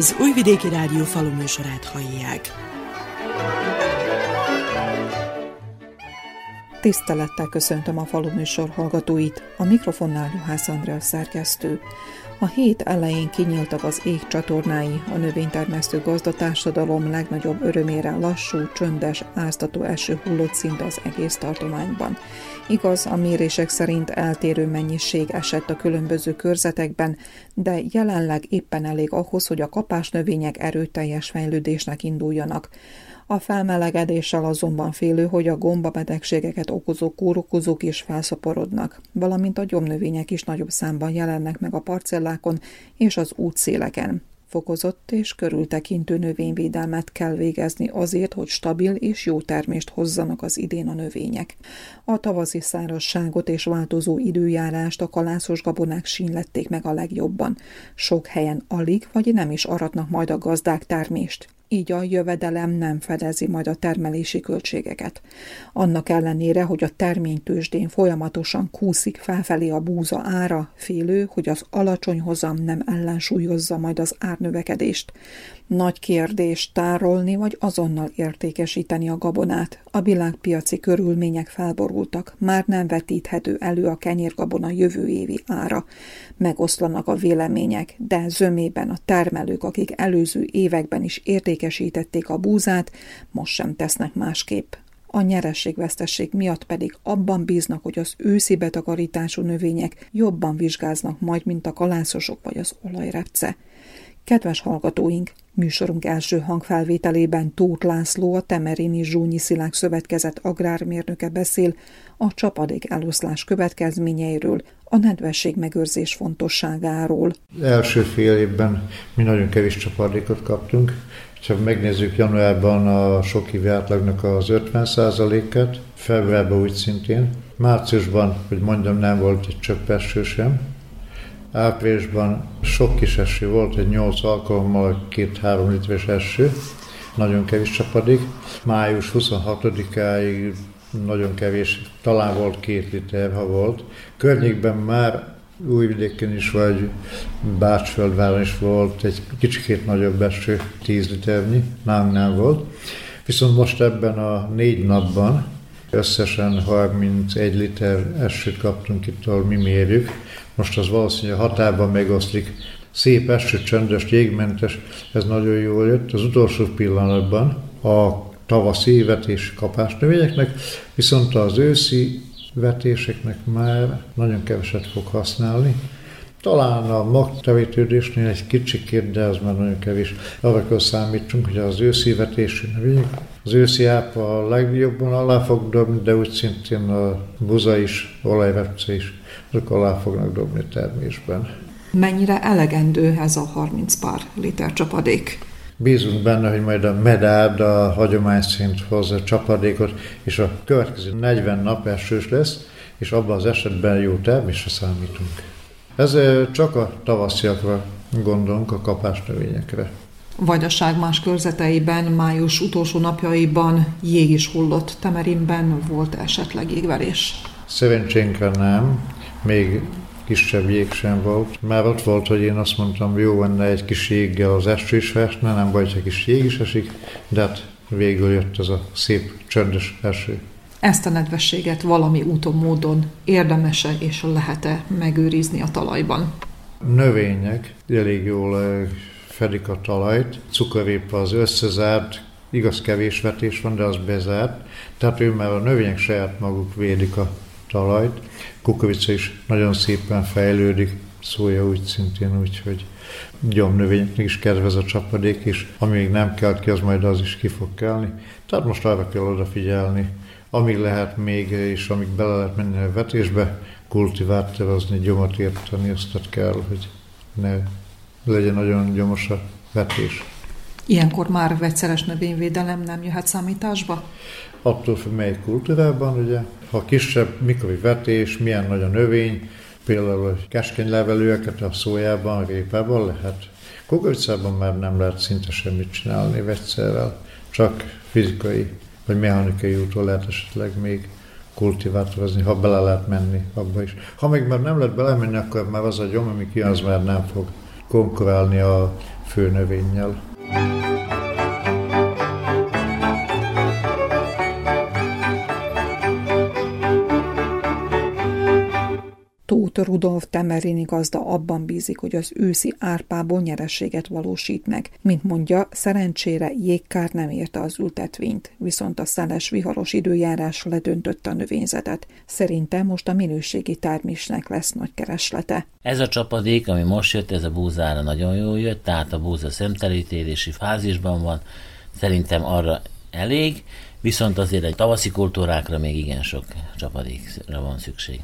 Az Újvidéki Rádió faluműsorát hallják. Tisztelettel köszöntöm a faluműsor hallgatóit, a mikrofonnál Juhász Andrea szerkesztő. A hét elején kinyíltak az ég csatornái, a növénytermesztő gazdatársadalom legnagyobb örömére lassú, csöndes, áztató eső hullott szinte az egész tartományban. Igaz, a mérések szerint eltérő mennyiség esett a különböző körzetekben, de jelenleg éppen elég ahhoz, hogy a kapás növények erőteljes fejlődésnek induljanak. A felmelegedéssel azonban félő, hogy a gombabetegségeket okozó kórokozók is felszaporodnak, valamint a gyomnövények is nagyobb számban jelennek meg a parcellákon és az útszéleken. Fokozott és körültekintő növényvédelmet kell végezni azért, hogy stabil és jó termést hozzanak az idén a növények. A tavaszi szárazságot és változó időjárást a kalászos gabonák sínlették meg a legjobban. Sok helyen alig vagy nem is aratnak majd a gazdák termést így a jövedelem nem fedezi majd a termelési költségeket. Annak ellenére, hogy a terménytősdén folyamatosan kúszik felfelé a búza ára, félő, hogy az alacsony hozam nem ellensúlyozza majd az árnövekedést. Nagy kérdés tárolni vagy azonnal értékesíteni a gabonát. A világpiaci körülmények felborultak, már nem vetíthető elő a kenyérgabona jövő évi ára. Megoszlanak a vélemények, de zömében a termelők, akik előző években is értékesítették a búzát, most sem tesznek másképp. A nyerességvesztesség miatt pedig abban bíznak, hogy az őszi betakarítású növények jobban vizsgáznak majd, mint a kalászosok vagy az olajrepce. Kedves hallgatóink, műsorunk első hangfelvételében Tóth László, a Temerini Zsúnyi Szilák Szövetkezet agrármérnöke beszél a csapadék eloszlás következményeiről, a nedvesség megőrzés fontosságáról. Első fél évben mi nagyon kevés csapadékot kaptunk, ha megnézzük januárban a sok évi átlagnak az 50%-et, februárban úgy szintén, márciusban, hogy mondjam, nem volt egy csöpp sem, Áprilisban sok kis eső volt, egy 8 alkalommal két-három literes eső, nagyon kevés csapadék. Május 26-áig nagyon kevés, talán volt két liter, ha volt. Környékben már Újvidéken is, vagy Bácsföldváron is volt egy kicsikét nagyobb eső, 10 liternyi, nálunk nem volt. Viszont most ebben a négy napban összesen 31 liter esőt kaptunk itt, ahol mi mérjük, most az valószínűleg határban megoszlik. Szép eső, csöndes, jégmentes, ez nagyon jól jött. Az utolsó pillanatban a tavaszi vetés kapásnövényeknek, viszont az őszi vetéseknek már nagyon keveset fog használni. Talán a magtevétődésnél egy kicsikét, de az már nagyon kevés. Arra kell számítsunk, hogy az őszi vetésű növények, az őszi ápa a legjobban alá fog dobni, de úgy szintén a buza is, olajvepce is azok alá fognak dobni termésben. Mennyire elegendő ez a 30 pár liter csapadék? Bízunk benne, hogy majd a medád a hagyomány szint hozza a csapadékot, és a következő 40 nap esős lesz, és abban az esetben jó termésre számítunk. Ez csak a tavasziakra gondolunk, a kapásnövényekre. Vajdaság más körzeteiben május utolsó napjaiban jég is hullott. Temerinben volt esetleg jégverés? Szerencsénkre nem még kisebb jég sem volt. Már ott volt, hogy én azt mondtam, jó lenne egy kis jéggel az eső is festne, nem baj, hogy kis jég is esik, de hát végül jött ez a szép, csöndes eső. Ezt a nedvességet valami úton, módon érdemese és lehet-e megőrizni a talajban? Növények elég jól fedik a talajt. Cukorépa az összezárt, igaz kevés vetés van, de az bezárt. Tehát ő már a növények saját maguk védik a talajt. Kukovica is nagyon szépen fejlődik, szója úgy szintén, úgyhogy gyomnövényeknek is kedvez a csapadék, és amíg nem kelt ki, az majd az is ki fog kelni. Tehát most arra kell odafigyelni, amíg lehet még, és amíg bele lehet menni a vetésbe, kultivált terezni, gyomot érteni, azt kell, hogy ne legyen nagyon gyomos a vetés. Ilyenkor már vegyszeres növényvédelem nem jöhet számításba? Attól függ, melyik kultúrában, ugye, ha kisebb mikori vetés, milyen nagy a növény, például a keskeny levelőeket a szójában, a répában lehet. Kukoricában már nem lehet szinte semmit csinálni vegyszerrel, csak fizikai vagy mechanikai úton lehet esetleg még kultivátorozni, ha bele lehet menni abba is. Ha még már nem lehet belemenni, akkor már az a gyom, ami ki, az már nem fog konkurálni a főnövényjel. Tóth Rudolf Temerini gazda abban bízik, hogy az őszi árpából nyerességet valósít meg. Mint mondja, szerencsére jégkár nem érte az ültetvényt, viszont a szeles viharos időjárás ledöntötte a növényzetet. Szerinte most a minőségi termésnek lesz nagy kereslete. Ez a csapadék, ami most jött, ez a búzára nagyon jól jött, tehát a búza szemtelítélési fázisban van. Szerintem arra elég, viszont azért egy tavaszi kultúrákra még igen sok csapadékra van szükség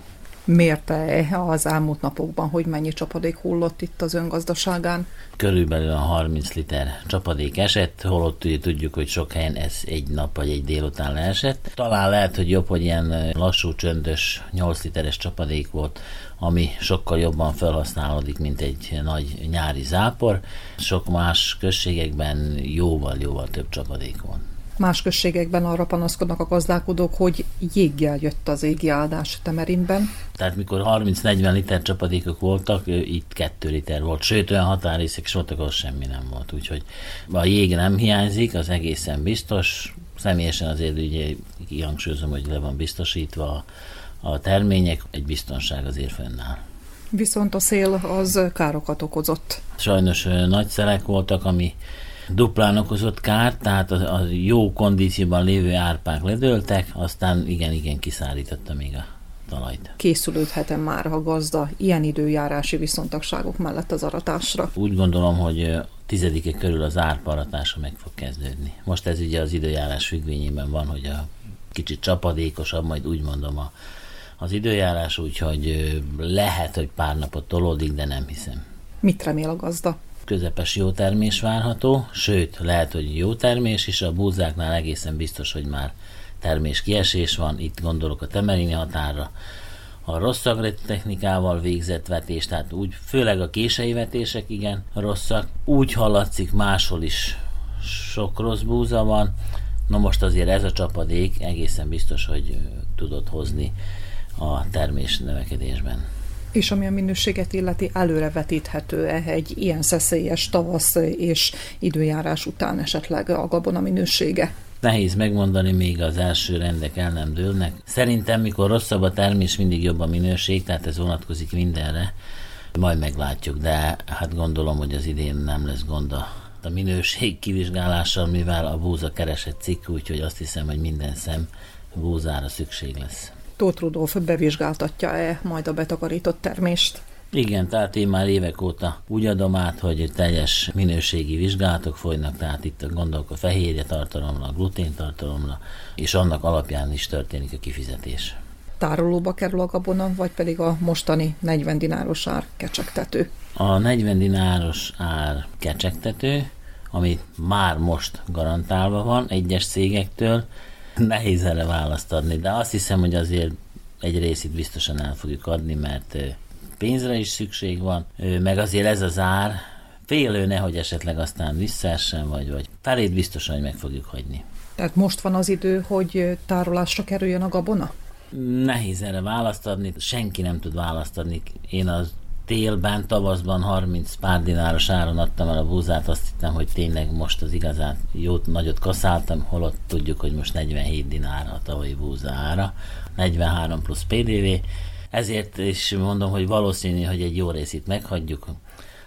mérte az elmúlt napokban, hogy mennyi csapadék hullott itt az öngazdaságán? Körülbelül a 30 liter csapadék esett, holott tudjuk, hogy sok helyen ez egy nap vagy egy délután leesett. Talán lehet, hogy jobb, hogy ilyen lassú, csöndös 8 literes csapadék volt, ami sokkal jobban felhasználódik, mint egy nagy nyári zápor. Sok más községekben jóval-jóval több csapadék van. Más községekben arra panaszkodnak a gazdálkodók, hogy jéggel jött az égi áldás Temerinben. Tehát mikor 30-40 liter csapadékok voltak, itt 2 liter volt, sőt olyan határrészek is voltak, ahol semmi nem volt. Úgyhogy a jég nem hiányzik, az egészen biztos. Személyesen azért ugye kihangsúlyozom, hogy le van biztosítva a termények, egy biztonság azért fennáll. Viszont a szél az károkat okozott. Sajnos nagy szelek voltak, ami duplán okozott kárt, tehát a, a jó kondícióban lévő árpák ledőltek, aztán igen-igen kiszállította még a talajt. Készülődhetem már a gazda ilyen időjárási viszontagságok mellett az aratásra? Úgy gondolom, hogy tizedike körül az árparatása meg fog kezdődni. Most ez ugye az időjárás függvényében van, hogy a kicsit csapadékosabb, majd úgy mondom a, az időjárás, úgyhogy lehet, hogy pár napot tolódik, de nem hiszem. Mit remél a gazda? Közepes jó termés várható, sőt, lehet, hogy jó termés is, a búzáknál egészen biztos, hogy már termés kiesés van, itt gondolok a temerini határa, a rossz technikával végzett vetés, tehát úgy, főleg a kései vetések igen rosszak, úgy hallatszik máshol is sok rossz búza van, na most azért ez a csapadék egészen biztos, hogy tudott hozni a termés növekedésben. És ami a minőséget illeti, előrevetíthető-e egy ilyen szeszélyes tavasz és időjárás után esetleg a gabona minősége? Nehéz megmondani, még az első rendek el nem dőlnek. Szerintem, mikor rosszabb a termés, mindig jobb a minőség, tehát ez vonatkozik mindenre. Majd meglátjuk, de hát gondolom, hogy az idén nem lesz gond a minőség kivizsgálással, mivel a búza keresett cikk, úgyhogy azt hiszem, hogy minden szem búzára szükség lesz. Tóth Rudolf bevizsgáltatja-e majd a betakarított termést? Igen, tehát én már évek óta úgy adom át, hogy teljes minőségi vizsgálatok folynak, tehát itt gondolok a fehérje tartalomra, a glutén tartalomra, és annak alapján is történik a kifizetés. Tárolóba kerül a gabona, vagy pedig a mostani 40 dináros ár kecsegtető? A 40 dináros ár kecsegtető, amit már most garantálva van egyes cégektől, Nehéz erre választ adni, de azt hiszem, hogy azért egy részét biztosan el fogjuk adni, mert pénzre is szükség van, meg azért ez az ár, félő nehogy esetleg aztán visszaessen, vagy, vagy felét biztosan, hogy meg fogjuk hagyni. Tehát most van az idő, hogy tárolásra kerüljön a gabona? Nehéz erre választ adni, senki nem tud választ adni. Én az télben, tavaszban 30 pár dináros áron adtam el a búzát, azt hittem, hogy tényleg most az igazán jót, nagyot kaszáltam, holott tudjuk, hogy most 47 dinár a tavalyi búza ára, 43 plusz PDV, ezért is mondom, hogy valószínű, hogy egy jó részét meghagyjuk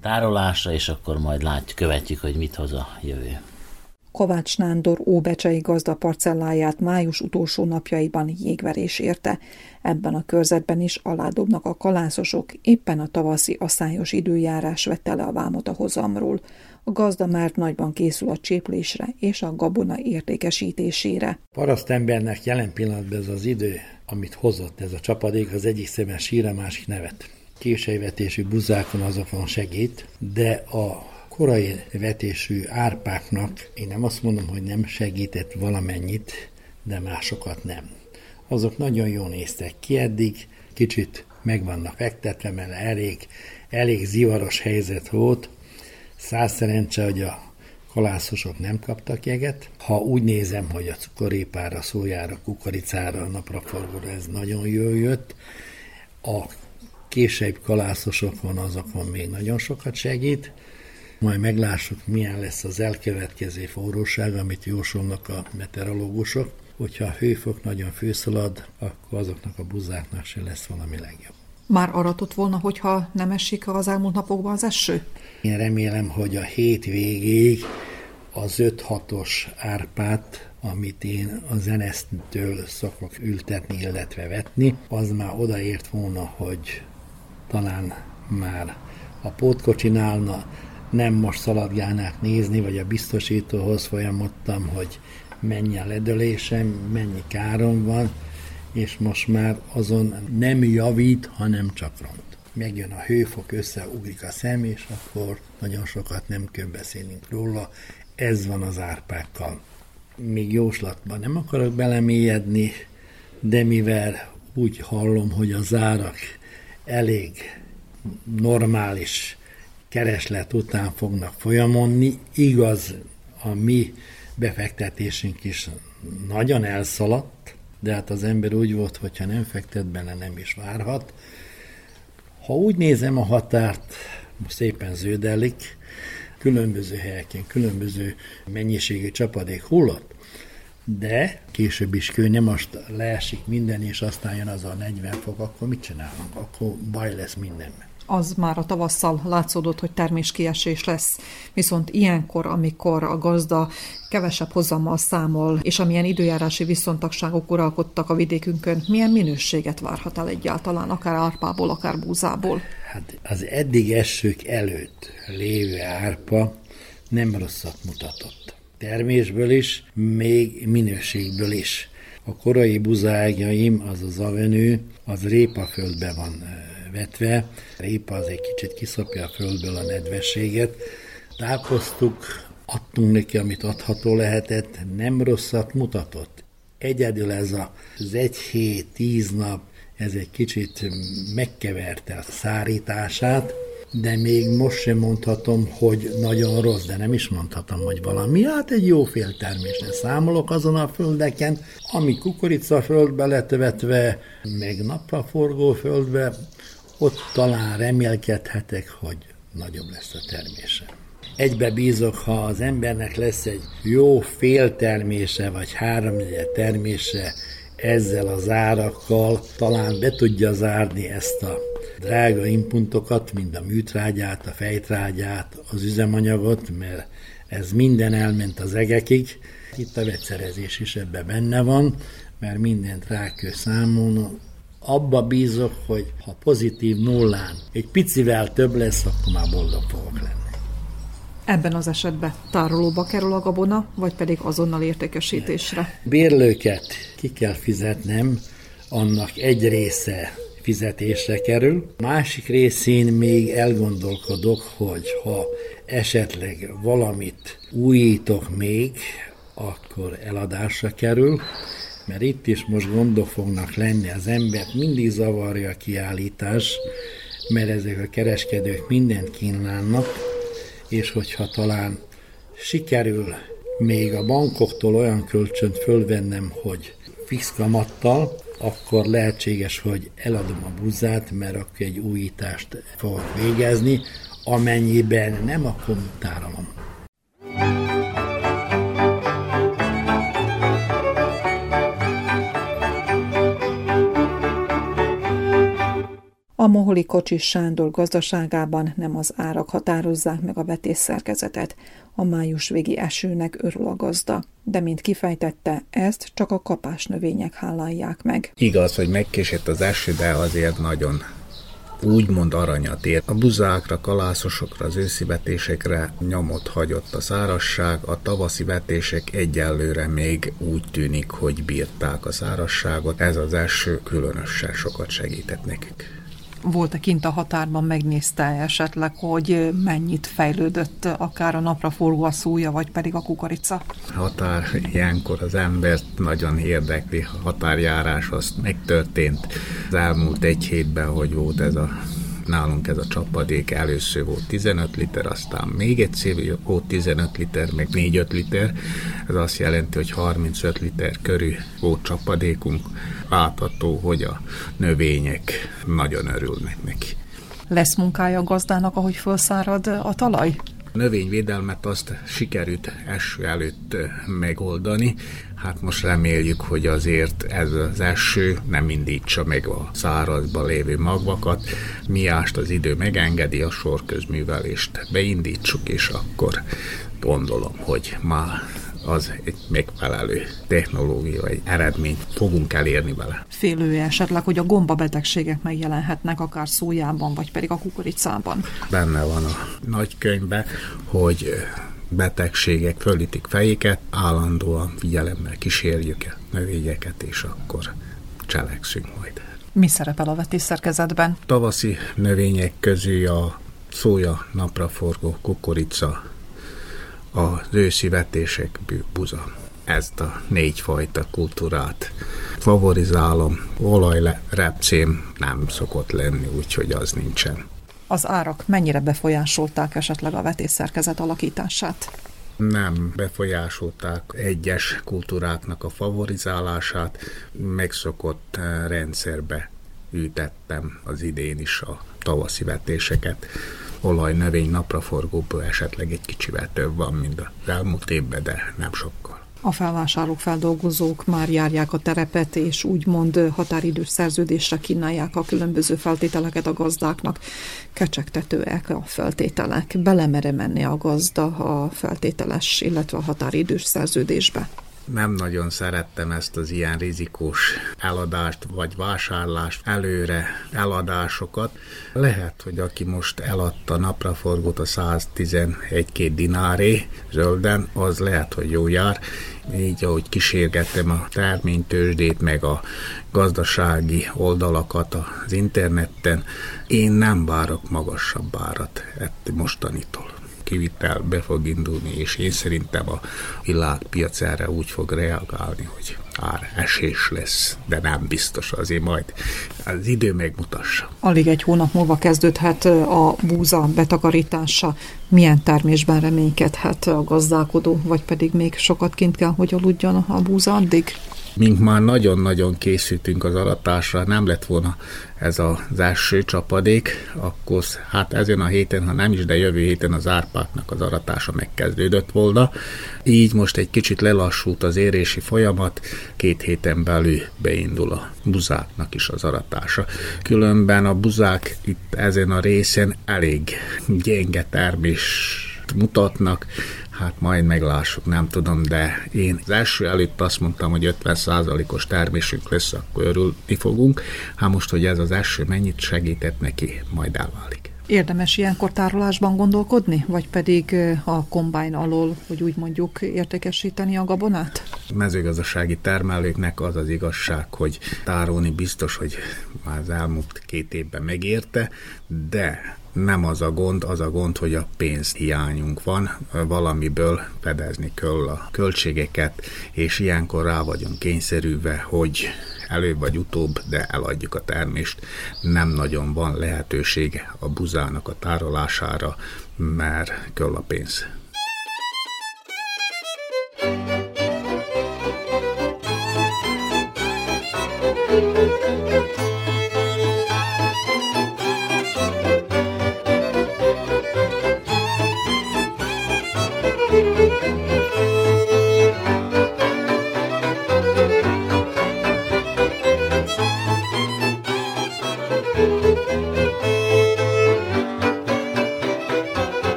tárolásra, és akkor majd látjuk, követjük, hogy mit hoz a jövő. Kovács Nándor óbecsei gazda parcelláját május utolsó napjaiban jégverés érte. Ebben a körzetben is aládobnak a kalászosok, éppen a tavaszi asszályos időjárás vette le a vámot a hozamról. A gazda már nagyban készül a cséplésre és a gabona értékesítésére. Paraszt embernek jelen pillanatban ez az idő, amit hozott ez a csapadék, az egyik szemben sír, a másik nevet. Késejvetésű buzákon azokon segít, de a korai vetésű árpáknak én nem azt mondom, hogy nem segített valamennyit, de másokat nem. Azok nagyon jól néztek ki eddig, kicsit meg vannak fektetve, mert elég, elég zivaros helyzet volt. Száz szerencse, hogy a kalászosok nem kaptak jeget. Ha úgy nézem, hogy a cukorépára, szójára, kukoricára, napraforgóra ez nagyon jól jött, a később kalászosokon, azokon még nagyon sokat segít. Majd meglássuk, milyen lesz az elkövetkező forróság, amit jósolnak a meteorológusok. Hogyha a hőfok nagyon főszalad, akkor azoknak a buzáknak se lesz valami legjobb. Már aratott volna, hogyha nem esik az elmúlt napokban az eső? Én remélem, hogy a hét végéig az 5-6-os árpát, amit én a zenesztől szokok ültetni, illetve vetni, az már odaért volna, hogy talán már a pótkocsinálna, nem most szaladgálnák nézni, vagy a biztosítóhoz folyamodtam, hogy mennyi a ledölésem, mennyi károm van, és most már azon nem javít, hanem csak ront. Megjön a hőfok, összeugrik a szem, és akkor nagyon sokat nem kell beszélnünk róla. Ez van az árpákkal. Még jóslatban nem akarok belemélyedni, de mivel úgy hallom, hogy az árak elég normális kereslet után fognak folyamodni, igaz, a mi befektetésünk is nagyon elszaladt, de hát az ember úgy volt, hogyha nem fektet bele, nem is várhat. Ha úgy nézem a határt, szépen zöldelik, különböző helyeken, különböző mennyiségű csapadék hullott, de később is kő, nem most leesik minden, és aztán jön az a 40 fok, akkor mit csinálunk? Akkor baj lesz mindenben az már a tavasszal látszódott, hogy terméskiesés lesz. Viszont ilyenkor, amikor a gazda kevesebb hozammal számol, és amilyen időjárási viszontagságok uralkodtak a vidékünkön, milyen minőséget várhat el egyáltalán, akár árpából, akár búzából? Hát az eddig esők előtt lévő árpa nem rosszat mutatott. Termésből is, még minőségből is. A korai buzágyaim, az az avenő, az répaföldbe van vetve. Répa az egy kicsit kiszapja a földből a nedvességet. Tápoztuk, adtunk neki, amit adható lehetett, nem rosszat mutatott. Egyedül ez az egy hét, tíz nap, ez egy kicsit megkeverte a szárítását, de még most sem mondhatom, hogy nagyon rossz, de nem is mondhatom, hogy valami. Hát egy jó féltermésre számolok azon a földeken, ami kukorica földbe lett vetve, meg napraforgó földbe, ott talán remélkedhetek, hogy nagyobb lesz a termése. Egybe bízok, ha az embernek lesz egy jó féltermése, vagy háromnegyed termése, ezzel az árakkal talán be tudja zárni ezt a drága impuntokat, mint a műtrágyát, a fejtrágyát, az üzemanyagot, mert ez minden elment az egekig. Itt a vegyszerezés is ebbe benne van, mert mindent rá kell számolni, abba bízok, hogy ha pozitív nullán egy picivel több lesz, akkor már boldog fogok lenni. Ebben az esetben tárolóba kerül a gabona, vagy pedig azonnal értékesítésre? Bérlőket ki kell fizetnem, annak egy része fizetésre kerül. Másik részén még elgondolkodok, hogy ha esetleg valamit újítok még, akkor eladásra kerül, mert itt is most gondok fognak lenni, az embert mindig zavarja a kiállítás, mert ezek a kereskedők mindent kínálnak, és hogyha talán sikerül még a bankoktól olyan kölcsönt fölvennem, hogy fix kamattal, akkor lehetséges, hogy eladom a buzát, mert akkor egy újítást fogok végezni, amennyiben nem, akkor tárolom. A Moholi Kocsis Sándor gazdaságában nem az árak határozzák meg a vetésszerkezetet. A május végi esőnek örül a gazda, de mint kifejtette, ezt csak a kapás növények hálálják meg. Igaz, hogy megkésett az eső, de azért nagyon úgymond aranyat ér. A buzákra, kalászosokra, az őszi vetésekre nyomot hagyott a szárasság, a tavaszi vetések egyelőre még úgy tűnik, hogy bírták a szárasságot. Ez az eső különösen sokat segített nekük volt-e kint a határban, megnézte esetleg, hogy mennyit fejlődött akár a napra forgó a szója, vagy pedig a kukorica? Határ ilyenkor az embert nagyon érdekli, határjárás az megtörtént az elmúlt egy hétben, hogy volt ez a nálunk ez a csapadék, először volt 15 liter, aztán még egyszer volt 15 liter, meg 4-5 liter. Ez azt jelenti, hogy 35 liter körül volt csapadékunk. Látható, hogy a növények nagyon örülnek neki. Lesz munkája a gazdának, ahogy felszárad a talaj? A növényvédelmet azt sikerült eső előtt megoldani. Hát most reméljük, hogy azért ez az eső nem indítsa meg a szárazba lévő magvakat. Miást az idő megengedi, a sorközművelést beindítsuk, és akkor gondolom, hogy már az egy megfelelő technológia, egy eredményt fogunk elérni vele. Félő esetleg, hogy a gombabetegségek megjelenhetnek akár szójában, vagy pedig a kukoricában. Benne van a nagykönyvben, hogy betegségek fölítik fejéket, állandóan figyelemmel kísérjük a növényeket, és akkor cselekszünk majd. Mi szerepel a vetésszerkezetben? Tavaszi növények közül a szója, napraforgó, kukorica, az őszi vetések buza. Ezt a négyfajta kultúrát favorizálom. Olajrepcém nem szokott lenni, úgyhogy az nincsen. Az árak mennyire befolyásolták esetleg a vetésszerkezet alakítását? nem befolyásolták egyes kultúráknak a favorizálását, megszokott eh, rendszerbe ütettem az idén is a tavaszi vetéseket olajnövény napraforgóból esetleg egy kicsivel több van, mint az elmúlt évben, de nem sokkal. A felvásárlók, feldolgozók már járják a terepet, és úgymond határidős szerződésre kínálják a különböző feltételeket a gazdáknak. Kecsegtetőek a feltételek. Belemere menni a gazda a feltételes, illetve a határidős szerződésbe nem nagyon szerettem ezt az ilyen rizikós eladást vagy vásárlást, előre eladásokat. Lehet, hogy aki most eladta napraforgót a 111-2 dináré zölden, az lehet, hogy jó jár. Így, ahogy kísérgettem a terménytősdét, meg a gazdasági oldalakat az interneten, én nem várok magasabb árat ettől mostanitól kivitel be fog indulni, és én szerintem a világpiac erre úgy fog reagálni, hogy ár esés lesz, de nem biztos, azért majd az idő megmutassa. Alig egy hónap múlva kezdődhet a búza betakarítása. Milyen termésben reménykedhet a gazdálkodó, vagy pedig még sokat kint kell, hogy aludjon a búza addig? Mink már nagyon-nagyon készültünk az aratásra, nem lett volna ez az első csapadék, akkor hát ezen a héten, ha nem is, de jövő héten az árpáknak az aratása megkezdődött volna. Így most egy kicsit lelassult az érési folyamat, két héten belül beindul a buzáknak is az aratása. Különben a buzák itt ezen a részen elég gyenge termés mutatnak, Hát majd meglássuk, nem tudom, de én az első előtt azt mondtam, hogy 50%-os termésünk lesz, akkor örülni fogunk. Hát most, hogy ez az első mennyit segített neki, majd elválik. Érdemes ilyenkor tárolásban gondolkodni, vagy pedig a kombájn alól, hogy úgy mondjuk értékesíteni a gabonát? A mezőgazdasági termelőknek az az igazság, hogy tárolni biztos, hogy már az elmúlt két évben megérte, de nem az a gond, az a gond, hogy a pénzhiányunk van, valamiből fedezni kell a költségeket, és ilyenkor rá vagyunk kényszerülve, hogy előbb vagy utóbb, de eladjuk a termést. Nem nagyon van lehetősége a buzának a tárolására, mert kell a pénz.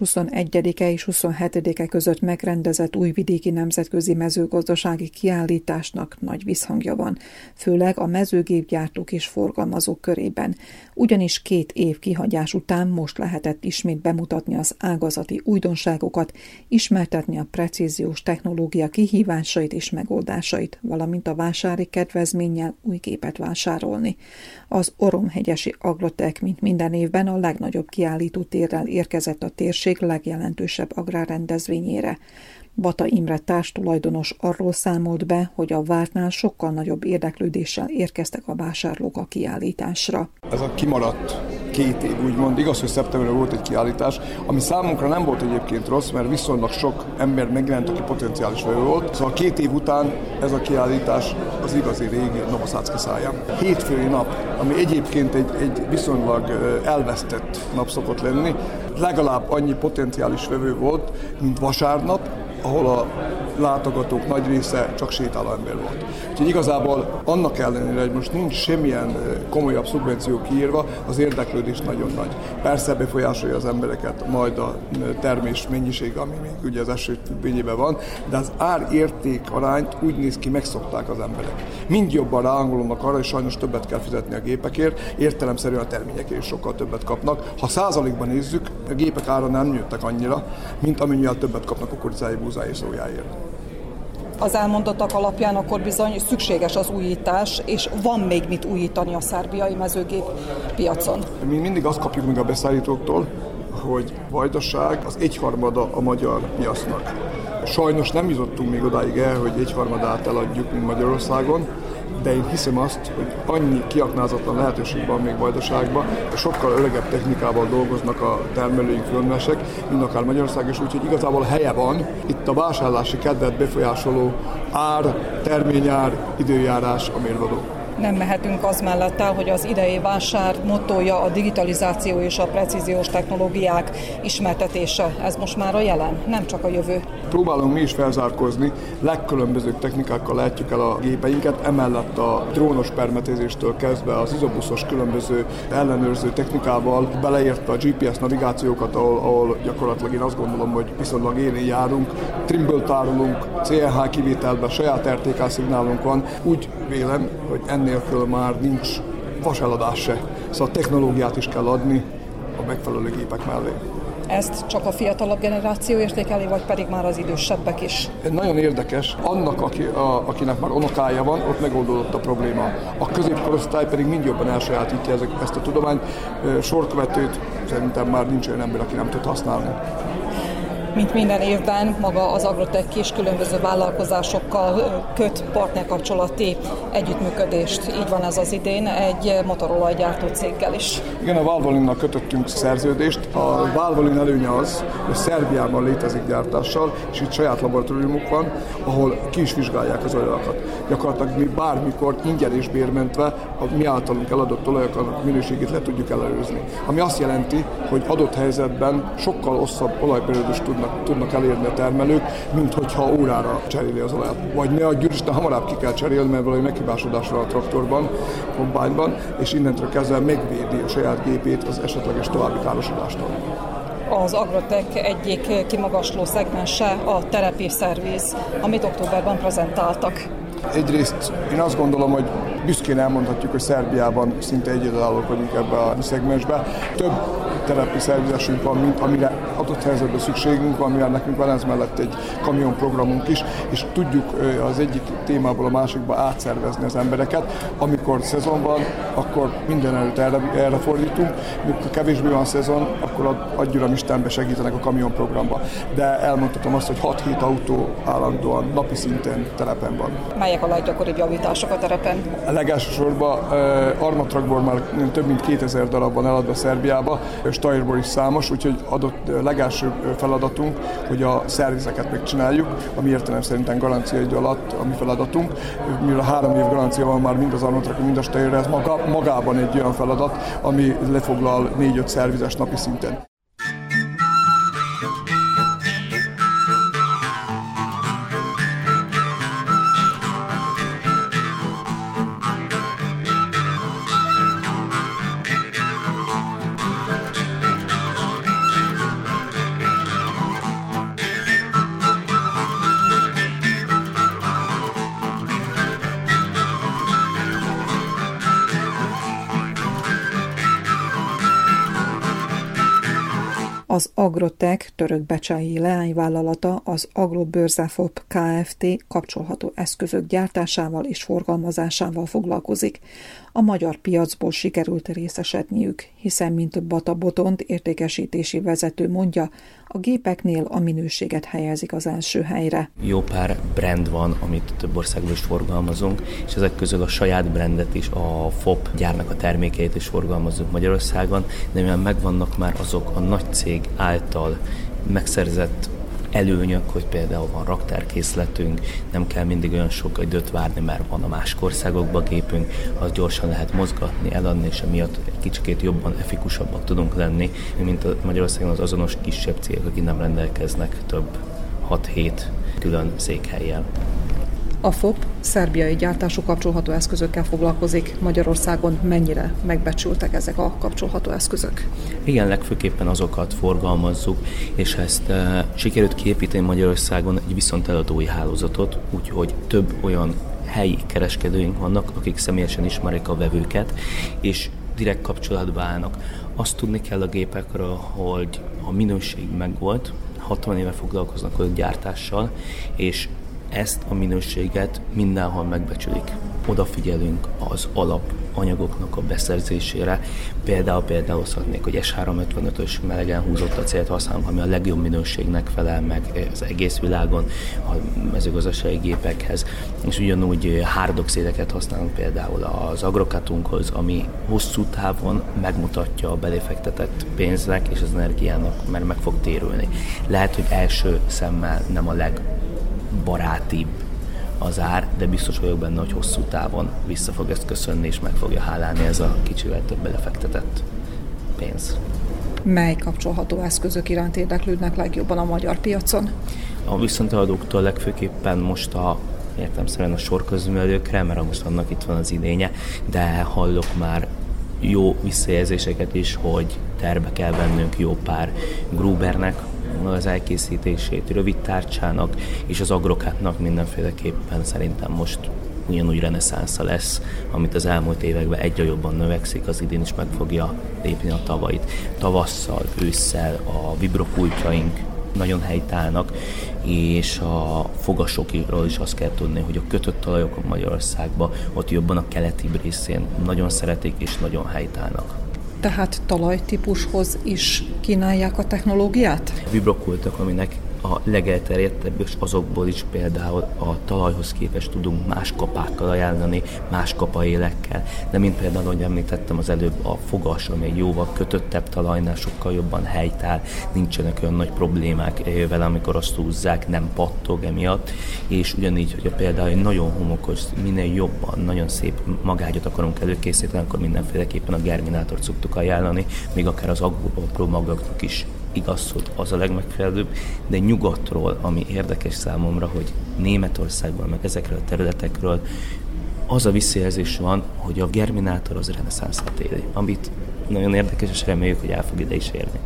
A május 21-e és 27-e között megrendezett újvidéki nemzetközi mezőgazdasági kiállításnak nagy visszhangja van, főleg a mezőgépgyártók és forgalmazók körében, ugyanis két év kihagyás után most lehetett ismét bemutatni az ágazati újdonságokat, ismertetni a precíziós technológia kihívásait és megoldásait, valamint a vásári kedvezménnyel új gépet vásárolni. Az Oromhegyesi Agrotek, mint minden évben a legnagyobb kiállító térrel érkezett a térség legjelentősebb agrárrendezvényére. Bata Imre társtulajdonos arról számolt be, hogy a vártnál sokkal nagyobb érdeklődéssel érkeztek a vásárlók a kiállításra. Ez a kimaradt két év, úgymond. Igaz, hogy szeptemberben volt egy kiállítás, ami számunkra nem volt egyébként rossz, mert viszonylag sok ember megjelent, aki potenciális vevő volt. Szóval két év után ez a kiállítás az igazi régi Novoszácki száján. Hétfői nap, ami egyébként egy, egy viszonylag elvesztett nap szokott lenni, legalább annyi potenciális vevő volt, mint vasárnap, ahol a látogatók nagy része csak sétáló ember volt. Úgyhogy igazából annak ellenére, hogy most nincs semmilyen komolyabb szubvenció kiírva, az érdeklődés nagyon nagy. Persze befolyásolja az embereket majd a termés mennyiség, ami még ugye az eső függvényében van, de az ár-érték arányt úgy néz ki, megszokták az emberek. Mind jobban ráangolódnak arra, és sajnos többet kell fizetni a gépekért, értelemszerűen a terményekért is sokkal többet kapnak. Ha százalékban nézzük, a gépek ára nem nőttek annyira, mint amennyivel többet kapnak kukoricái, búzáért és szójáért az elmondottak alapján akkor bizony szükséges az újítás, és van még mit újítani a szerbiai mezőgép piacon. Mi mindig azt kapjuk meg a beszállítóktól, hogy vajdaság az egyharmada a magyar piacnak. Sajnos nem jutottunk még odáig el, hogy egyharmadát eladjuk, mint Magyarországon, de én hiszem azt, hogy annyi kiaknázatlan lehetőség van még Vajdaságban, sokkal öregebb technikával dolgoznak a termelőink fölmesek, mint akár Magyarország is, úgyhogy igazából helye van. Itt a vásárlási kedvet befolyásoló ár, terményár, időjárás a mérvadó nem mehetünk az mellett el, hogy az idei vásár motója a digitalizáció és a precíziós technológiák ismertetése. Ez most már a jelen, nem csak a jövő. Próbálunk mi is felzárkozni, legkülönbözőbb technikákkal látjuk el a gépeinket, emellett a drónos permetezéstől kezdve az izobuszos különböző ellenőrző technikával, beleértve a GPS navigációkat, ahol, ahol gyakorlatilag én azt gondolom, hogy viszonylag élén járunk, trimble tárolunk, CLH kivételben saját RTK szignálunk van. Úgy vélem, hogy ennélkül már nincs vaseladás se. Szóval technológiát is kell adni a megfelelő gépek mellé. Ezt csak a fiatalabb generáció értékeli, vagy pedig már az idősebbek is? Nagyon érdekes. Annak, aki, a, akinek már unokája van, ott megoldódott a probléma. A középkorosztály pedig mind jobban elsajátítja ezt a tudományt. Sorkövetőt szerintem már nincs olyan ember, aki nem tud használni mint minden évben maga az Agrotech is különböző vállalkozásokkal köt partnerkapcsolati együttműködést. Így van ez az idén egy motorolajgyártó céggel is. Igen, a Valvolinnal kötöttünk szerződést. A Valvolin előnye az, hogy Szerbiában létezik gyártással, és itt saját laboratóriumuk van, ahol ki is vizsgálják az olajokat. Gyakorlatilag mi bármikor ingyen és bérmentve a mi általunk eladott olajok minőségét le tudjuk ellenőrizni. Ami azt jelenti, hogy adott helyzetben sokkal hosszabb olajperiódus tudnak tudnak, tudnak elérni a termelők, mint hogyha órára cseréli az olajat. Vagy ne adjuk Isten, hamarabb ki kell cserélni, mert valami meghibásodás van a traktorban, kombányban, és innentől kezdve megvédi a saját gépét az esetleges további károsodástól az Agrotech egyik kimagasló szegmense a terepi szerviz, amit októberben prezentáltak. Egyrészt én azt gondolom, hogy büszkén elmondhatjuk, hogy Szerbiában szinte egyedülállók vagyunk ebbe a szegmensbe. Több telepi szervizesünk van, mint amire adott helyzetben szükségünk van, mivel nekünk van ez mellett egy kamionprogramunk is, és tudjuk az egyik témából a másikba átszervezni az embereket. Amikor szezon van, akkor minden előtt erre, erre fordítunk, mikor kevésbé van szezon, akkor adj Uram Istenbe segítenek a kamionprogramba. De elmondhatom azt, hogy 6-7 autó állandóan napi szinten telepen van. Melyek a leggyakoribb javítások a terepen? A legelsősorban uh, Armatrakból már több mint 2000 darab van eladva Szerbiába, Stajrból is számos, úgyhogy adott legelső feladatunk, hogy a szervizeket megcsináljuk, ami értelem szerintem garancia idő alatt a mi feladatunk. Mivel három év garancia van már mind az Arnotrak, mind a Stajrre, ez maga, magában egy olyan feladat, ami lefoglal négy-öt szervizes napi szinten. Az Agrotech török becsai leányvállalata az Agrobörzafop Kft. kapcsolható eszközök gyártásával és forgalmazásával foglalkozik. A magyar piacból sikerült részesedniük, hiszen mint Bata Botont értékesítési vezető mondja, a gépeknél a minőséget helyezik az első helyre. Jó pár brand van, amit több országban is forgalmazunk, és ezek közül a saját brandet is, a FOP gyárnak a termékeit is forgalmazunk Magyarországon, de mivel megvannak már azok a nagy cég által megszerzett előnyök, hogy például van raktárkészletünk, nem kell mindig olyan sok időt várni, mert van a másik országokban gépünk, az gyorsan lehet mozgatni, eladni, és emiatt egy kicsikét jobban, efikusabbak tudunk lenni, mint a Magyarországon az azonos kisebb cégek, akik nem rendelkeznek több 6-7 külön székhelyjel. A FOP szerbiai gyártású kapcsolható eszközökkel foglalkozik. Magyarországon mennyire megbecsültek ezek a kapcsolható eszközök? Igen, legfőképpen azokat forgalmazzuk, és ezt e, sikerült kiépíteni Magyarországon egy viszonteladói hálózatot, úgyhogy több olyan helyi kereskedőink vannak, akik személyesen ismerik a vevőket, és direkt kapcsolatba állnak. Azt tudni kell a gépekről, hogy a minőség megvolt, 60 éve foglalkoznak a gyártással, és ezt a minőséget mindenhol megbecsülik. Odafigyelünk az alapanyagoknak a beszerzésére. Például például hozhatnék, hogy S355-ös melegen húzott a célt használunk, ami a legjobb minőségnek felel meg az egész világon a mezőgazdasági gépekhez. És ugyanúgy hárdoxédeket használunk például az agrokatunkhoz, ami hosszú távon megmutatja a beléfektetett pénznek és az energiának, mert meg fog térülni. Lehet, hogy első szemmel nem a leg barátibb az ár, de biztos vagyok benne, hogy hosszú távon vissza fog ezt köszönni, és meg fogja hálálni ez a kicsivel több belefektetett pénz. Mely kapcsolható eszközök iránt érdeklődnek legjobban a magyar piacon? A viszonteladóktól legfőképpen most a értemszerűen a sorközművelőkre, mert most annak itt van az idénye, de hallok már jó visszajelzéseket is, hogy terbe kell vennünk jó pár Grubernek, az elkészítését, rövid tárcsának és az agrokátnak mindenféleképpen szerintem most ugyanúgy reneszánsza lesz, amit az elmúlt években egyre jobban növekszik, az idén is meg fogja lépni a tavait. Tavasszal, ősszel a vibrokújtjaink nagyon helytállnak, és a fogasokról is azt kell tudni, hogy a kötött talajok Magyarországban, ott jobban a keleti részén nagyon szeretik és nagyon helytállnak tehát talajtípushoz is kínálják a technológiát? Vibrokultak, aminek a legelterjedtebb, és azokból is például a talajhoz képest tudunk más kapákkal ajánlani, más kapaélekkel. De mint például, ahogy említettem az előbb, a fogas, ami egy jóval kötöttebb talajnál sokkal jobban helytáll, nincsenek olyan nagy problémák vele, amikor azt húzzák, nem pattog emiatt, és ugyanígy, hogy például egy nagyon homokos, minél jobban, nagyon szép magágyat akarunk előkészíteni, akkor mindenféleképpen a germinátort szoktuk ajánlani, még akár az apró magaknak is igaz, hogy az a legmegfelelőbb, de nyugatról, ami érdekes számomra, hogy Németországban, meg ezekről a területekről az a visszajelzés van, hogy a Germinátor az reneszánszat éli, amit nagyon érdekes, és reméljük, hogy el fog ide is érni.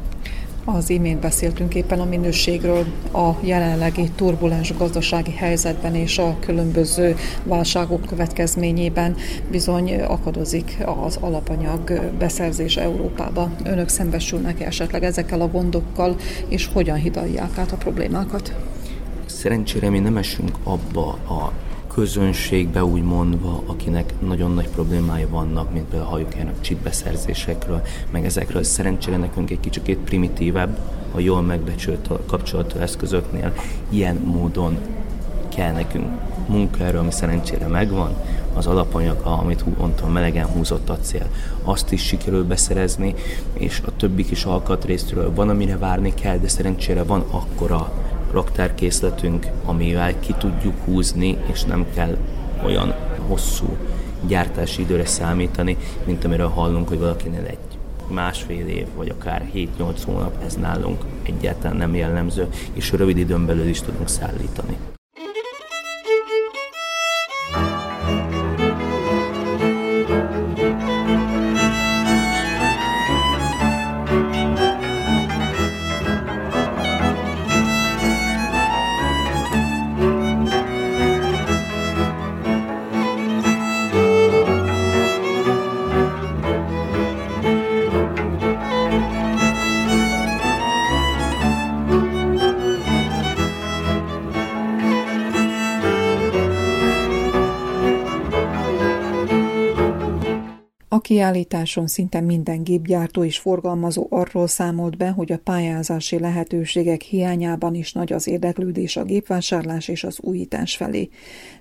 Az imént beszéltünk éppen a minőségről a jelenlegi turbulens gazdasági helyzetben és a különböző válságok következményében bizony akadozik az alapanyag beszerzés Európába. Önök szembesülnek esetleg ezekkel a gondokkal, és hogyan hidalják át a problémákat? Szerencsére mi nem esünk abba a közönségbe úgy mondva, akinek nagyon nagy problémái vannak, mint például halljuk csipbeszerzésekről, meg ezekről. Szerencsére nekünk egy kicsit primitívebb, a jól megbecsült kapcsolatú eszközöknél ilyen módon kell nekünk munkaerő, ami szerencsére megvan, az alapanyag, amit mondtam, melegen húzott acél, azt is sikerül beszerezni, és a többi kis alkatrésztről van, amire várni kell, de szerencsére van akkora raktárkészletünk, amivel ki tudjuk húzni, és nem kell olyan hosszú gyártási időre számítani, mint amiről hallunk, hogy valakinél egy másfél év, vagy akár 7-8 hónap, ez nálunk egyáltalán nem jellemző, és rövid időn belül is tudunk szállítani. Kiállításon szinte minden gépgyártó és forgalmazó arról számolt be, hogy a pályázási lehetőségek hiányában is nagy az érdeklődés a gépvásárlás és az újítás felé.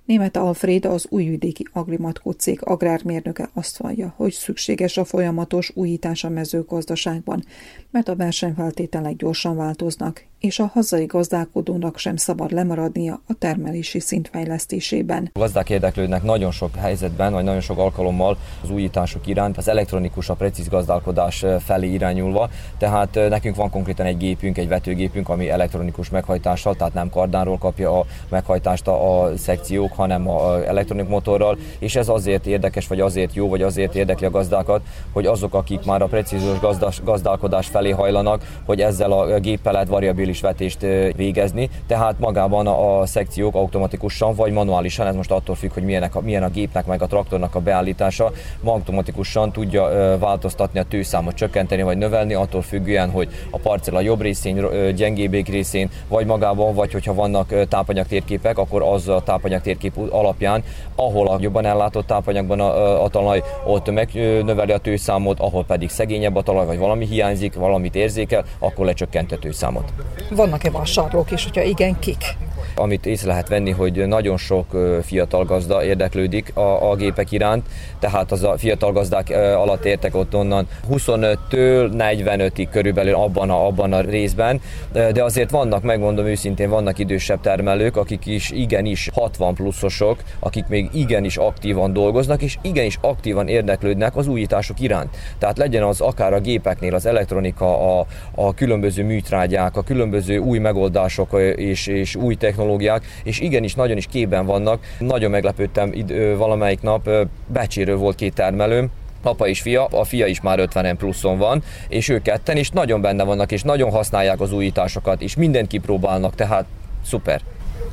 Német Alfred, az újvidéki Agrimatkó cég agrármérnöke azt vallja, hogy szükséges a folyamatos újítás a mezőgazdaságban, mert a versenyfeltételek gyorsan változnak, és a hazai gazdálkodónak sem szabad lemaradnia a termelési szint fejlesztésében. A gazdák érdeklődnek nagyon sok helyzetben, vagy nagyon sok alkalommal az újítások iránt, az elektronikus, a precíz gazdálkodás felé irányulva. Tehát nekünk van konkrétan egy gépünk, egy vetőgépünk, ami elektronikus meghajtással, tehát nem kardánról kapja a meghajtást a szekciók, hanem a elektronik motorral, és ez azért érdekes, vagy azért jó, vagy azért érdekli a gazdákat, hogy azok, akik már a precízus gazdálkodás felé hajlanak, hogy ezzel a géppel lehet variabilis vetést végezni, tehát magában a, szekciók automatikusan vagy manuálisan, ez most attól függ, hogy milyenek a, milyen a gépnek meg a traktornak a beállítása, automatikusan tudja változtatni a tőszámot, csökkenteni vagy növelni, attól függően, hogy a parcella jobb részén, gyengébbék részén, vagy magában, vagy hogyha vannak tápanyag térképek, akkor az a tápanyag alapján, ahol a jobban ellátott tápanyagban a, a talaj, ott megnöveli a tőszámot, ahol pedig szegényebb a talaj, vagy valami hiányzik, valamit érzékel, akkor lecsökkent a tőszámot. Vannak-e vásárlók, és hogyha igen, kik? Amit észre lehet venni, hogy nagyon sok fiatal gazda érdeklődik a, a gépek iránt, tehát az a fiatal gazdák alatt értek ott onnan 25-től 45-ig körülbelül abban a, abban a részben, de azért vannak, megmondom őszintén, vannak idősebb termelők, akik is igenis 60 pluszosok, akik még igenis aktívan dolgoznak, és igenis aktívan érdeklődnek az újítások iránt. Tehát legyen az akár a gépeknél, az elektronika, a, a különböző műtrágyák, a különböző új megoldások és, és új technológiák, és igenis nagyon is képben vannak. Nagyon meglepődtem idő, valamelyik nap, Becséről volt két termelőm, apa és fia, a fia is már 50 pluszon van, és ők ketten is nagyon benne vannak, és nagyon használják az újításokat, és mindent kipróbálnak, tehát szuper.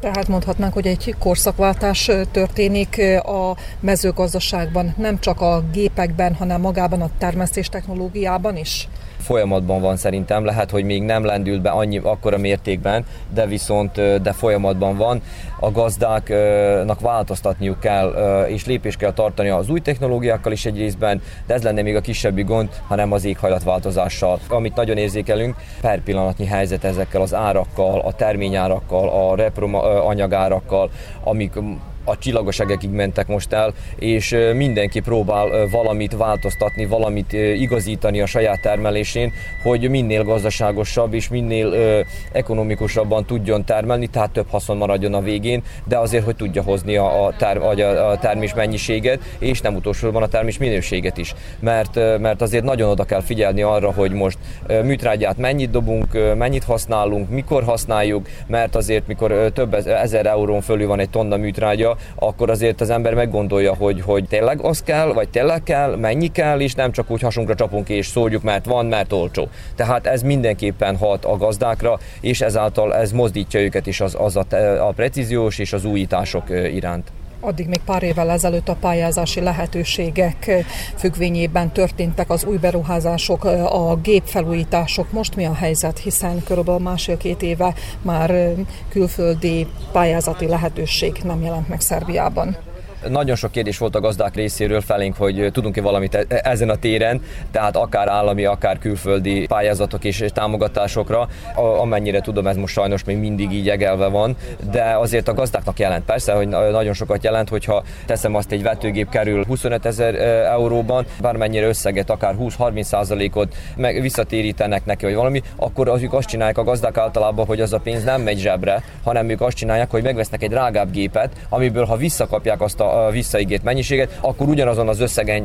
Tehát mondhatnánk, hogy egy korszakváltás történik a mezőgazdaságban, nem csak a gépekben, hanem magában a termesztés technológiában is? Folyamatban van szerintem, lehet, hogy még nem lendült be annyi akkora mértékben, de viszont de folyamatban van. A gazdáknak változtatniuk kell, és lépés kell tartani az új technológiákkal is egy részben, de ez lenne még a kisebbi gond, hanem az éghajlatváltozással. Amit nagyon érzékelünk, per pillanatnyi helyzet ezekkel az árakkal, a terményárakkal, a reprom anyagárakkal, amik a csillagos egekig mentek most el, és mindenki próbál valamit változtatni, valamit igazítani a saját termelésén, hogy minél gazdaságosabb és minél ekonomikusabban tudjon termelni, tehát több haszon maradjon a végén, de azért, hogy tudja hozni a, ter, a termés mennyiséget, és nem utolsóban a termés minőséget is. Mert, mert azért nagyon oda kell figyelni arra, hogy most műtrágyát mennyit dobunk, mennyit használunk, mikor használjuk, mert azért mikor több ezer eurón fölül van egy tonna műtrágya, akkor azért az ember meggondolja, hogy, hogy tényleg az kell, vagy tényleg kell, mennyi kell, és nem csak úgy hasunkra csapunk és szóljuk, mert van, mert olcsó. Tehát ez mindenképpen hat a gazdákra, és ezáltal ez mozdítja őket is az, az a, a precíziós és az újítások iránt addig még pár évvel ezelőtt a pályázási lehetőségek függvényében történtek az új beruházások, a gépfelújítások. Most mi a helyzet, hiszen körülbelül másfél-két éve már külföldi pályázati lehetőség nem jelent meg Szerbiában. Nagyon sok kérdés volt a gazdák részéről felénk, hogy tudunk-e valamit e- ezen a téren, tehát akár állami, akár külföldi pályázatok és támogatásokra. Amennyire tudom, ez most sajnos még mindig így egelve van, de azért a gazdáknak jelent. Persze, hogy nagyon sokat jelent, hogyha teszem azt, egy vetőgép kerül 25 ezer euróban, bármennyire összeget, akár 20-30 százalékot meg visszatérítenek neki, vagy valami, akkor azok azt csinálják a gazdák általában, hogy az a pénz nem megy zsebre, hanem ők azt csinálják, hogy megvesznek egy drágább gépet, amiből ha visszakapják azt a visszaigét mennyiséget, akkor ugyanazon az, összegen,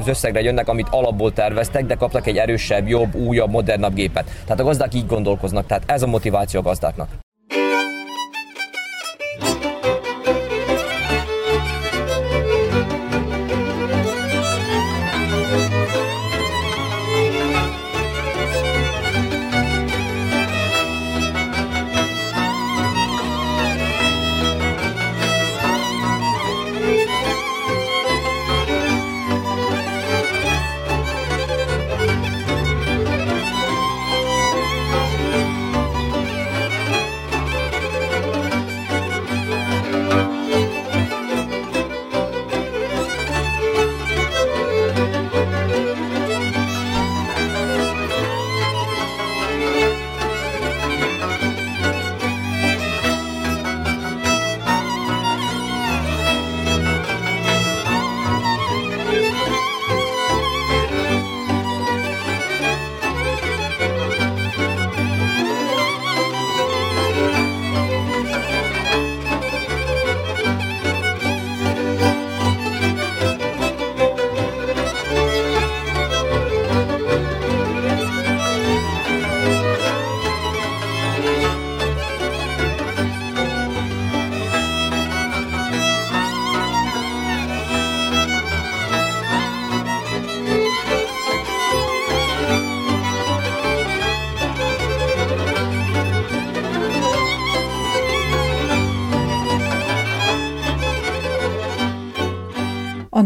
az összegre jönnek, amit alapból terveztek, de kaptak egy erősebb, jobb, újabb, modernabb gépet. Tehát a gazdák így gondolkoznak, tehát ez a motiváció a gazdáknak.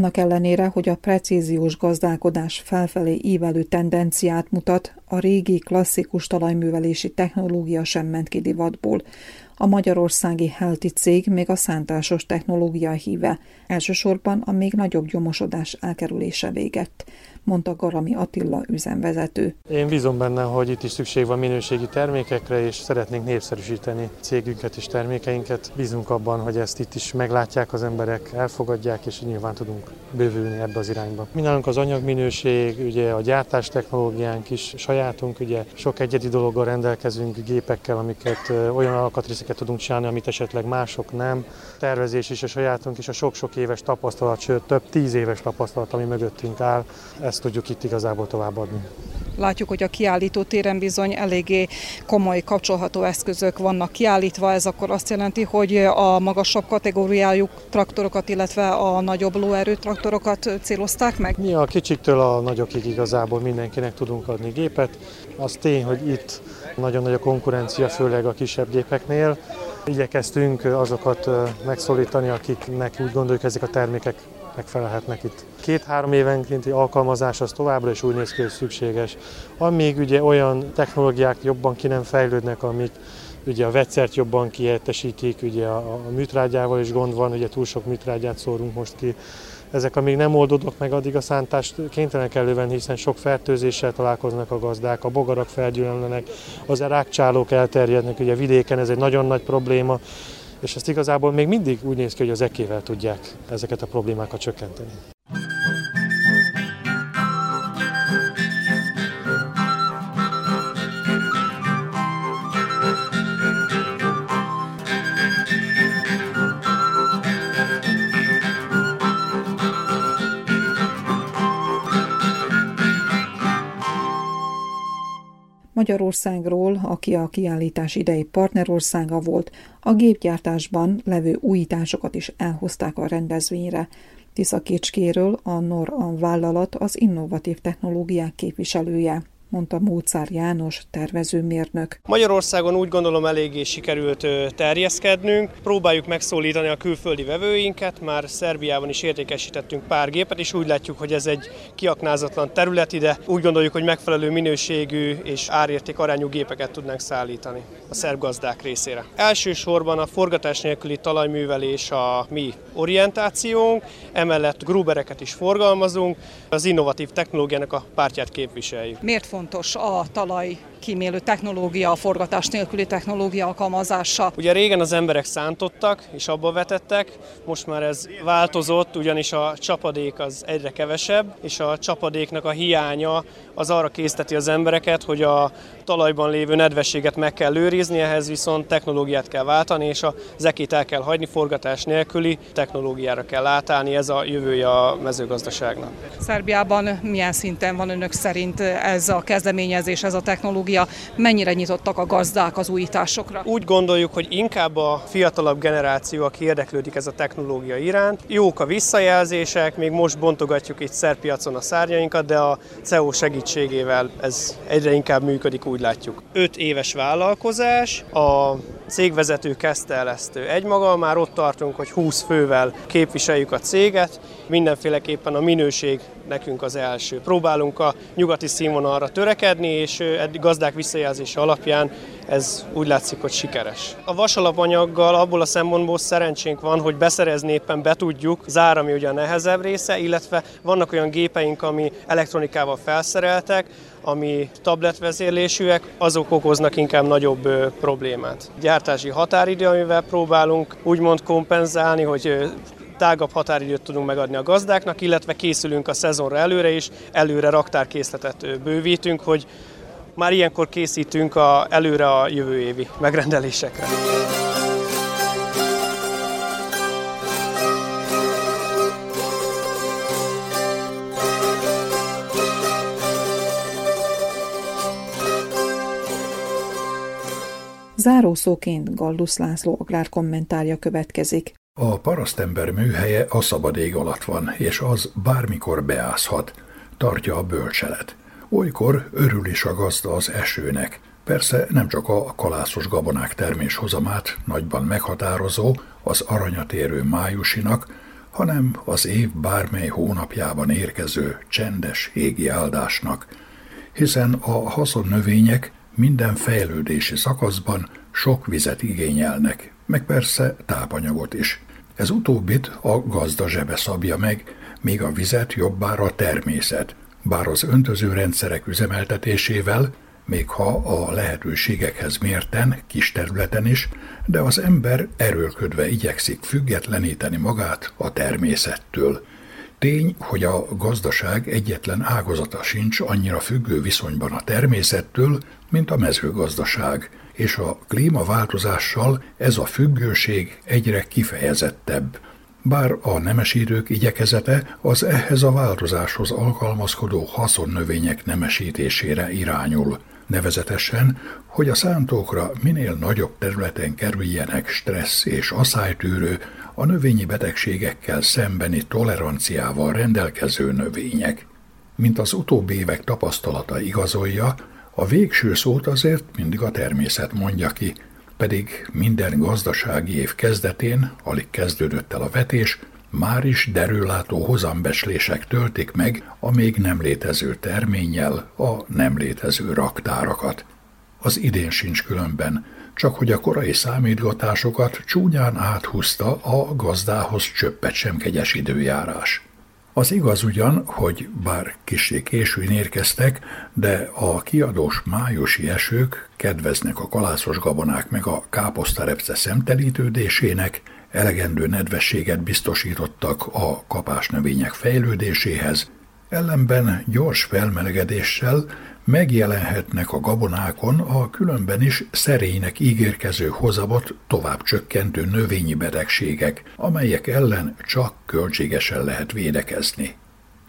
Annak ellenére, hogy a precíziós gazdálkodás felfelé ívelő tendenciát mutat, a régi klasszikus talajművelési technológia sem ment ki divatból. A magyarországi Healthy cég még a szántásos technológia híve, elsősorban a még nagyobb gyomosodás elkerülése végett mondta Garami Attila üzemvezető. Én bízom benne, hogy itt is szükség van minőségi termékekre, és szeretnénk népszerűsíteni cégünket és termékeinket. Bízunk abban, hogy ezt itt is meglátják az emberek, elfogadják, és nyilván tudunk bővülni ebbe az irányba. Mi nálunk az anyagminőség, ugye a gyártás technológiánk is sajátunk, ugye sok egyedi dologgal rendelkezünk, gépekkel, amiket olyan alkatrészeket tudunk csinálni, amit esetleg mások nem. Tervezés is a sajátunk, és a sok-sok éves tapasztalat, sőt több tíz éves tapasztalat, ami mögöttünk áll, ezt tudjuk itt igazából továbbadni. Látjuk, hogy a kiállító téren bizony eléggé komoly kapcsolható eszközök vannak kiállítva. Ez akkor azt jelenti, hogy a magasabb kategóriájú traktorokat, illetve a nagyobb lóerő traktorokat célozták meg? Mi a kicsiktől a nagyokig igazából mindenkinek tudunk adni gépet. Az tény, hogy itt nagyon nagy a konkurencia, főleg a kisebb gépeknél. Igyekeztünk azokat megszólítani, akiknek úgy gondoljuk ezek a termékek megfelelhetnek itt. Két-három évenkénti alkalmazás az továbbra is úgy néz ki, hogy szükséges. Amíg ugye olyan technológiák jobban ki nem fejlődnek, amik ugye a vegyszert jobban kiértesítik, ugye a, a műtrágyával is gond van, ugye túl sok műtrágyát szórunk most ki. Ezek amíg nem oldódnak meg, addig a szántást kénytelenek elővenni, hiszen sok fertőzéssel találkoznak a gazdák, a bogarak felgyűlölnek, az rákcsálók elterjednek, ugye vidéken ez egy nagyon nagy probléma, és ezt igazából még mindig úgy néz ki, hogy az ekével tudják ezeket a problémákat csökkenteni. Magyarországról, aki a kiállítás idei partnerországa volt, a gépgyártásban levő újításokat is elhozták a rendezvényre. Tisza Kécskéről a NOR a vállalat az innovatív technológiák képviselője mondta Mócár János, tervezőmérnök. Magyarországon úgy gondolom eléggé sikerült terjeszkednünk. Próbáljuk megszólítani a külföldi vevőinket, már Szerbiában is értékesítettünk pár gépet, és úgy látjuk, hogy ez egy kiaknázatlan terület ide. Úgy gondoljuk, hogy megfelelő minőségű és árérték arányú gépeket tudnánk szállítani a szerb gazdák részére. Elsősorban a forgatás nélküli talajművelés a mi orientációnk, emellett grubereket is forgalmazunk, az innovatív technológiának a pártját képviseljük. Miért fontos a talaj kímélő technológia, a forgatás nélküli technológia alkalmazása. Ugye régen az emberek szántottak és abba vetettek, most már ez változott, ugyanis a csapadék az egyre kevesebb, és a csapadéknak a hiánya az arra készteti az embereket, hogy a talajban lévő nedvességet meg kell őrizni, ehhez viszont technológiát kell váltani, és a zekét el kell hagyni, forgatás nélküli technológiára kell átállni, ez a jövője a mezőgazdaságnak. Szerbiában milyen szinten van önök szerint ez a kezdeményezés, ez a technológia? Technológia, mennyire nyitottak a gazdák az újításokra? Úgy gondoljuk, hogy inkább a fiatalabb generáció, aki érdeklődik ez a technológia iránt. Jók a visszajelzések, még most bontogatjuk itt szerpiacon a szárnyainkat, de a CEO segítségével ez egyre inkább működik, úgy látjuk. 5 éves vállalkozás, a cégvezető kezdte el ezt egymaga, már ott tartunk, hogy 20 fővel képviseljük a céget, mindenféleképpen a minőség nekünk az első. Próbálunk a nyugati színvonalra törekedni, és eddig gazdák visszajelzése alapján ez úgy látszik, hogy sikeres. A vasalapanyaggal abból a szempontból szerencsénk van, hogy beszerezni éppen be tudjuk, zár, ami ugye a nehezebb része, illetve vannak olyan gépeink, ami elektronikával felszereltek, ami tabletvezérlésűek, azok okoznak inkább nagyobb problémát. Gyártási határidő, amivel próbálunk úgymond kompenzálni, hogy tágabb határidőt tudunk megadni a gazdáknak, illetve készülünk a szezonra előre is, előre raktárkészletet bővítünk, hogy már ilyenkor készítünk a, előre a jövő évi megrendelésekre. Zárószóként Gallus László agrár kommentárja következik. A parasztember műhelye a szabad ég alatt van, és az bármikor beázhat, tartja a bölcselet. Olykor örül is a gazda az esőnek. Persze nem csak a kalászos gabonák terméshozamát nagyban meghatározó, az aranyat érő májusinak, hanem az év bármely hónapjában érkező csendes égi áldásnak, hiszen a haszonnövények minden fejlődési szakaszban sok vizet igényelnek, meg persze tápanyagot is. Ez utóbbit a gazda zsebe szabja meg, míg a vizet jobbára a természet, bár az öntöző rendszerek üzemeltetésével, még ha a lehetőségekhez mérten, kis területen is, de az ember erőlködve igyekszik függetleníteni magát a természettől. Tény, hogy a gazdaság egyetlen ágazata sincs annyira függő viszonyban a természettől, mint a mezőgazdaság, és a klímaváltozással ez a függőség egyre kifejezettebb. Bár a nemesítők igyekezete az ehhez a változáshoz alkalmazkodó haszonnövények nemesítésére irányul, nevezetesen, hogy a szántókra minél nagyobb területen kerüljenek stressz és asszálytűrő, a növényi betegségekkel szembeni toleranciával rendelkező növények. Mint az utóbbi évek tapasztalata igazolja, a végső szót azért mindig a természet mondja ki, pedig minden gazdasági év kezdetén, alig kezdődött el a vetés, már is derülátó hozambeslések töltik meg a még nem létező terménnyel a nem létező raktárakat. Az idén sincs különben, csak hogy a korai számítgatásokat csúnyán áthúzta a gazdához csöppet sem kegyes időjárás. Az igaz ugyan, hogy bár kissé későn érkeztek, de a kiadós májusi esők kedveznek a kalászos gabonák meg a káposztarepce szemtelítődésének, elegendő nedvességet biztosítottak a kapásnövények fejlődéséhez, ellenben gyors felmelegedéssel megjelenhetnek a gabonákon a különben is szerénynek ígérkező hozamot tovább csökkentő növényi betegségek, amelyek ellen csak költségesen lehet védekezni.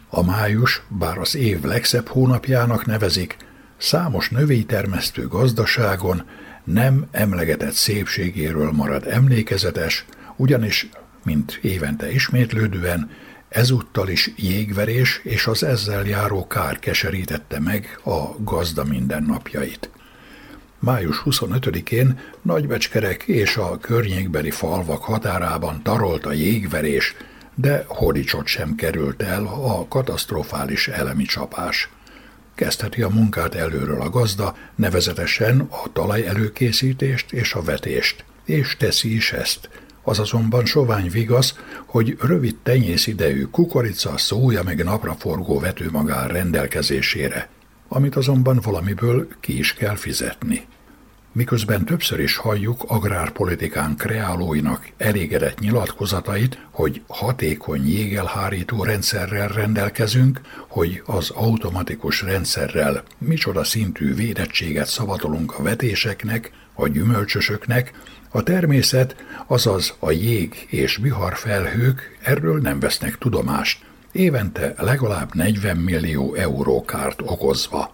A május, bár az év legszebb hónapjának nevezik, számos növénytermesztő gazdaságon nem emlegetett szépségéről marad emlékezetes, ugyanis, mint évente ismétlődően, Ezúttal is jégverés és az ezzel járó kár keserítette meg a gazda mindennapjait. Május 25-én Nagybecskerek és a környékbeli falvak határában tarolt a jégverés, de hodicsot sem került el a katasztrofális elemi csapás. Kezdheti a munkát előről a gazda, nevezetesen a talaj előkészítést és a vetést, és teszi is ezt – az azonban sovány vigasz, hogy rövid tenyészidejű kukorica, szója meg napraforgó vetőmagár rendelkezésére, amit azonban valamiből ki is kell fizetni. Miközben többször is halljuk agrárpolitikán kreálóinak elégedett nyilatkozatait, hogy hatékony jégelhárító rendszerrel rendelkezünk, hogy az automatikus rendszerrel micsoda szintű védettséget szavatolunk a vetéseknek, a gyümölcsösöknek, a természet, azaz a jég és viharfelhők erről nem vesznek tudomást, évente legalább 40 millió euró kárt okozva.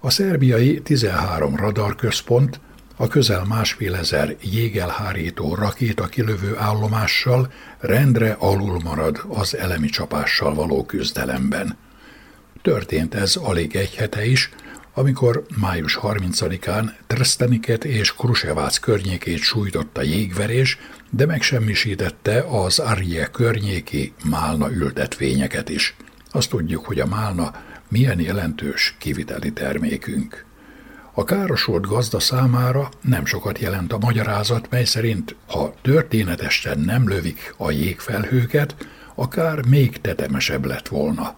A szerbiai 13 radarközpont a közel másfél ezer jégelhárító rakéta kilövő állomással rendre alul marad az elemi csapással való küzdelemben. Történt ez alig egy hete is, amikor május 30-án Trsteniket és Krusevác környékét sújtotta jégverés, de megsemmisítette az Arje környéki málna ültetvényeket is. Azt tudjuk, hogy a málna milyen jelentős kiviteli termékünk. A károsult gazda számára nem sokat jelent a magyarázat, mely szerint, ha történetesen nem lövik a jégfelhőket, akár még tetemesebb lett volna.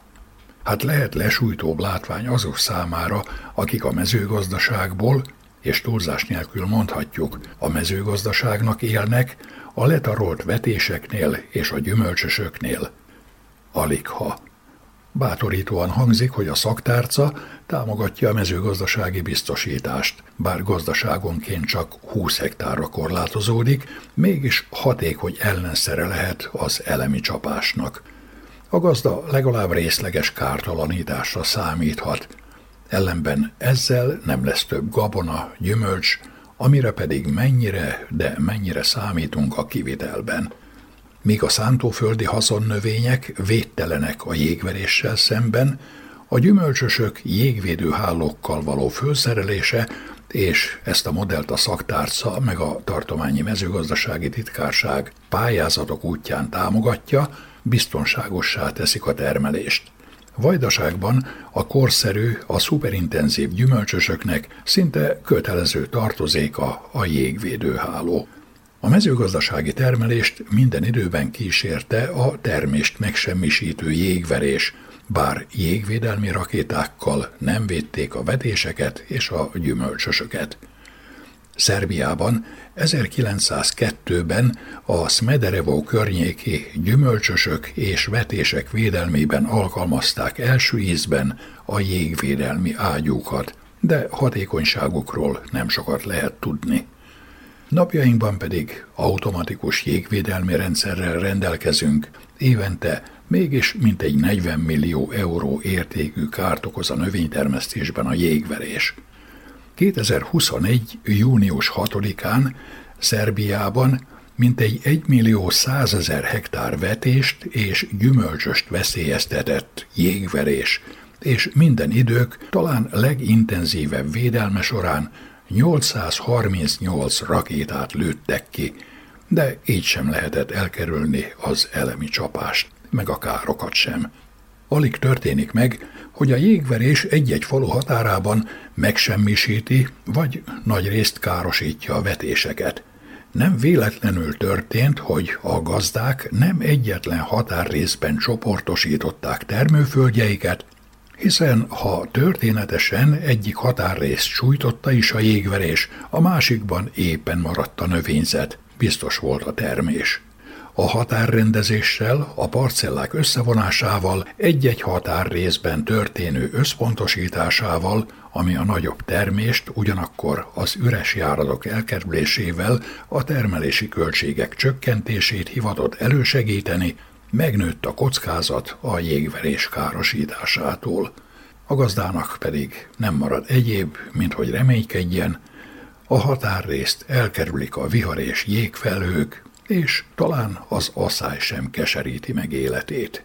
Hát lehet lesújtóbb látvány azok számára, akik a mezőgazdaságból, és túlzás nélkül mondhatjuk, a mezőgazdaságnak élnek, a letarolt vetéseknél és a gyümölcsösöknél. Alig ha. Bátorítóan hangzik, hogy a szaktárca támogatja a mezőgazdasági biztosítást, bár gazdaságonként csak 20 hektárra korlátozódik, mégis hatékony ellenszere lehet az elemi csapásnak – a gazda legalább részleges kártalanításra számíthat, ellenben ezzel nem lesz több gabona, gyümölcs, amire pedig mennyire, de mennyire számítunk a kivitelben. Míg a szántóföldi haszonnövények védtelenek a jégveréssel szemben, a gyümölcsösök jégvédőhálókkal való fölszerelése és ezt a modellt a szaktárca meg a tartományi mezőgazdasági titkárság pályázatok útján támogatja, biztonságossá teszik a termelést. Vajdaságban a korszerű, a szuperintenzív gyümölcsösöknek szinte kötelező tartozéka a jégvédőháló. A mezőgazdasági termelést minden időben kísérte a termést megsemmisítő jégverés, bár jégvédelmi rakétákkal nem védték a vetéseket és a gyümölcsösöket. Szerbiában 1902-ben a Smederevo környéki gyümölcsösök és vetések védelmében alkalmazták első ízben a jégvédelmi ágyúkat, de hatékonyságukról nem sokat lehet tudni. Napjainkban pedig automatikus jégvédelmi rendszerrel rendelkezünk, évente mégis mintegy 40 millió euró értékű kárt okoz a növénytermesztésben a jégverés. 2021. június 6-án Szerbiában mintegy 1 millió 100 ezer hektár vetést és gyümölcsöst veszélyeztetett jégverés, és minden idők talán legintenzívebb védelme során 838 rakétát lőttek ki, de így sem lehetett elkerülni az elemi csapást, meg a károkat sem. Alig történik meg, hogy a jégverés egy-egy falu határában megsemmisíti, vagy nagy részt károsítja a vetéseket. Nem véletlenül történt, hogy a gazdák nem egyetlen határrészben csoportosították termőföldjeiket, hiszen ha történetesen egyik határrészt sújtotta is a jégverés, a másikban éppen maradt a növényzet, biztos volt a termés. A határrendezéssel, a parcellák összevonásával, egy-egy határrészben történő összpontosításával, ami a nagyobb termést, ugyanakkor az üres járatok elkerülésével a termelési költségek csökkentését hivatott elősegíteni, megnőtt a kockázat a jégverés károsításától. A gazdának pedig nem marad egyéb, mint hogy reménykedjen, a határrészt elkerülik a vihar és jégfelhők, és talán az asszály sem keseríti meg életét.